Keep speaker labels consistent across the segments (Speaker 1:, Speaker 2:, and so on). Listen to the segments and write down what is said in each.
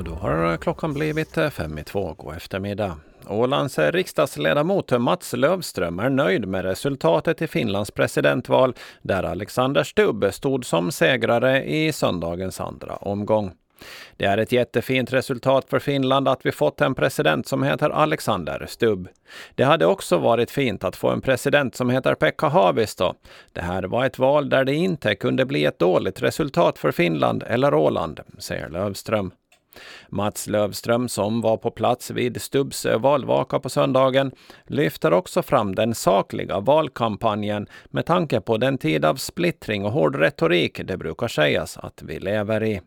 Speaker 1: Och då har klockan blivit eh, fem i två. God eftermiddag. Ålands eh, riksdagsledamot Mats Lövström är nöjd med resultatet i Finlands presidentval där Alexander Stubb stod som segrare i söndagens andra omgång. Det är ett jättefint resultat för Finland att vi fått en president som heter Alexander Stubb. Det hade också varit fint att få en president som heter Pekka Haavisto. Det här var ett val där det inte kunde bli ett dåligt resultat för Finland eller Åland, säger Lövström. Mats Lövström, som var på plats vid Stubbs valvaka på söndagen, lyfter också fram den sakliga valkampanjen med tanke på den tid av splittring och hård retorik det brukar sägas att vi lever i.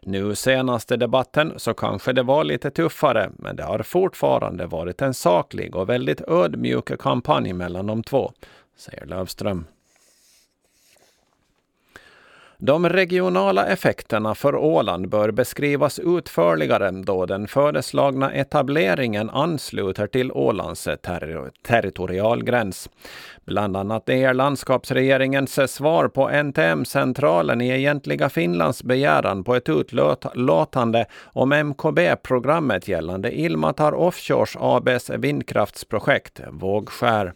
Speaker 1: Nu senaste debatten så kanske det var lite tuffare, men det har fortfarande varit en saklig och väldigt ödmjuk kampanj mellan de två, säger Lövström. De regionala effekterna för Åland bör beskrivas utförligare då den föreslagna etableringen ansluter till Ålands ter territorialgräns. Bland annat är landskapsregeringens svar på NTM-centralen i egentliga Finlands begäran på ett utlåtande om MKB-programmet gällande Ilmatar Offshores ABs vindkraftsprojekt Vågskär.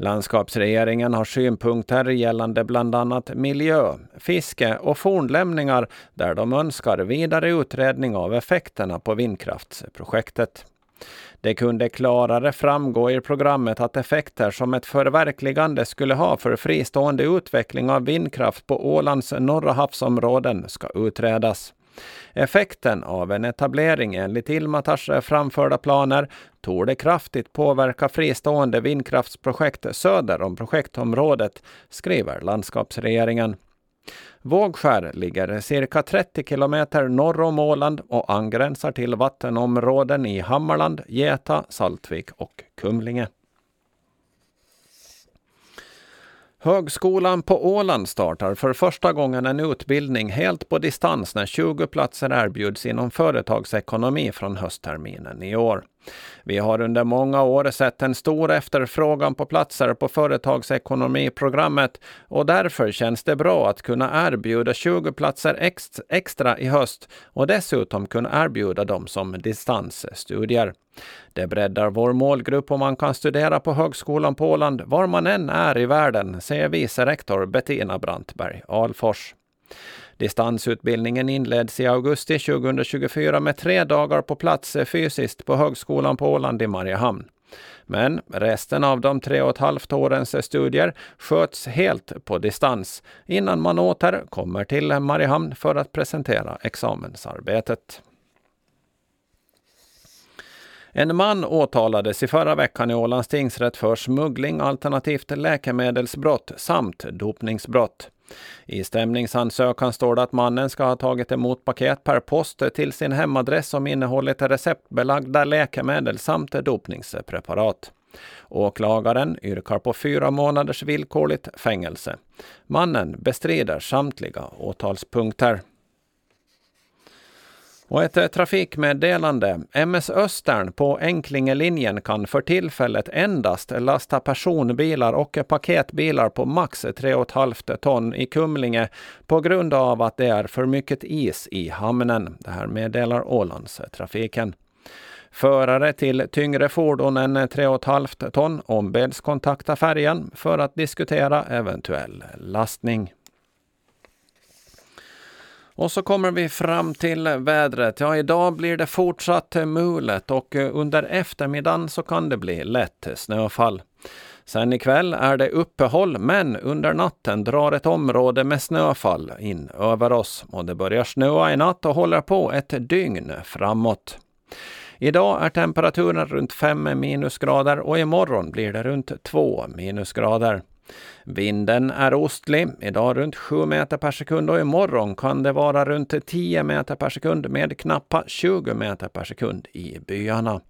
Speaker 1: Landskapsregeringen har synpunkter gällande bland annat miljö, fiske och fornlämningar där de önskar vidare utredning av effekterna på vindkraftsprojektet. Det kunde klarare framgå i programmet att effekter som ett förverkligande skulle ha för fristående utveckling av vindkraft på Ålands norra havsområden ska utredas. Effekten av en etablering enligt Ilmatars framförda planer torde kraftigt påverka fristående vindkraftsprojekt söder om projektområdet, skriver landskapsregeringen. Vågskär ligger cirka 30 kilometer norr om Åland och angränsar till vattenområden i Hammarland, Geta, Saltvik och Kumlinge. Högskolan på Åland startar för första gången en utbildning helt på distans när 20 platser erbjuds inom företagsekonomi från höstterminen i år. Vi har under många år sett en stor efterfrågan på platser på företagsekonomiprogrammet och därför känns det bra att kunna erbjuda 20 platser extra i höst och dessutom kunna erbjuda dem som distansstudier. Det breddar vår målgrupp och man kan studera på Högskolan på Åland var man än är i världen, säger vice rektor Bettina Brantberg Alfors. Distansutbildningen inleds i augusti 2024 med tre dagar på plats eh, fysiskt på Högskolan på Åland i Mariehamn. Men resten av de tre och ett halvt årens eh, studier sköts helt på distans innan man åter kommer till eh, Mariehamn för att presentera examensarbetet. En man åtalades i förra veckan i Ålands tingsrätt för smuggling alternativt läkemedelsbrott samt dopningsbrott. I stämningsansökan står det att mannen ska ha tagit emot paket per post till sin hemadress som innehållit receptbelagda läkemedel samt dopningspreparat. Åklagaren yrkar på fyra månaders villkorligt fängelse. Mannen bestrider samtliga åtalspunkter. Och ett eh, trafikmeddelande. MS Östern på Enklingelinjen kan för tillfället endast lasta personbilar och paketbilar på max 3,5 ton i Kumlinge på grund av att det är för mycket is i hamnen. Det här meddelar Ålandstrafiken. Förare till tyngre fordon än 3,5 ton ombeds kontakta färjan för att diskutera eventuell lastning. Och så kommer vi fram till vädret. Ja, idag blir det fortsatt mulet och under eftermiddagen så kan det bli lätt snöfall. Sen ikväll är det uppehåll, men under natten drar ett område med snöfall in över oss och det börjar snöa i natt och håller på ett dygn framåt. Idag är temperaturen runt 5 minusgrader och imorgon blir det runt 2 minusgrader. Vinden är ostlig, idag runt 7 meter per sekund och imorgon kan det vara runt 10 meter per sekund med knappa 20 meter per sekund i byarna.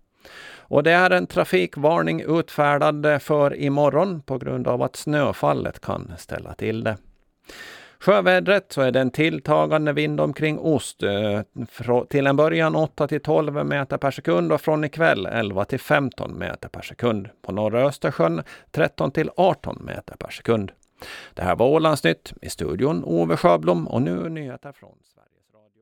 Speaker 1: Och det är en trafikvarning utfärdad för imorgon på grund av att snöfallet kan ställa till det. Sjövädret så är det en tilltagande vind omkring ost. Eh, till en början 8 till 12 meter per sekund och från ikväll 11 till 15 meter per sekund. På norra Östersjön 13 till 18 meter per sekund. Det här var Ålandsnytt. I studion Ove Sjöblom och nu nyheter från Sverige.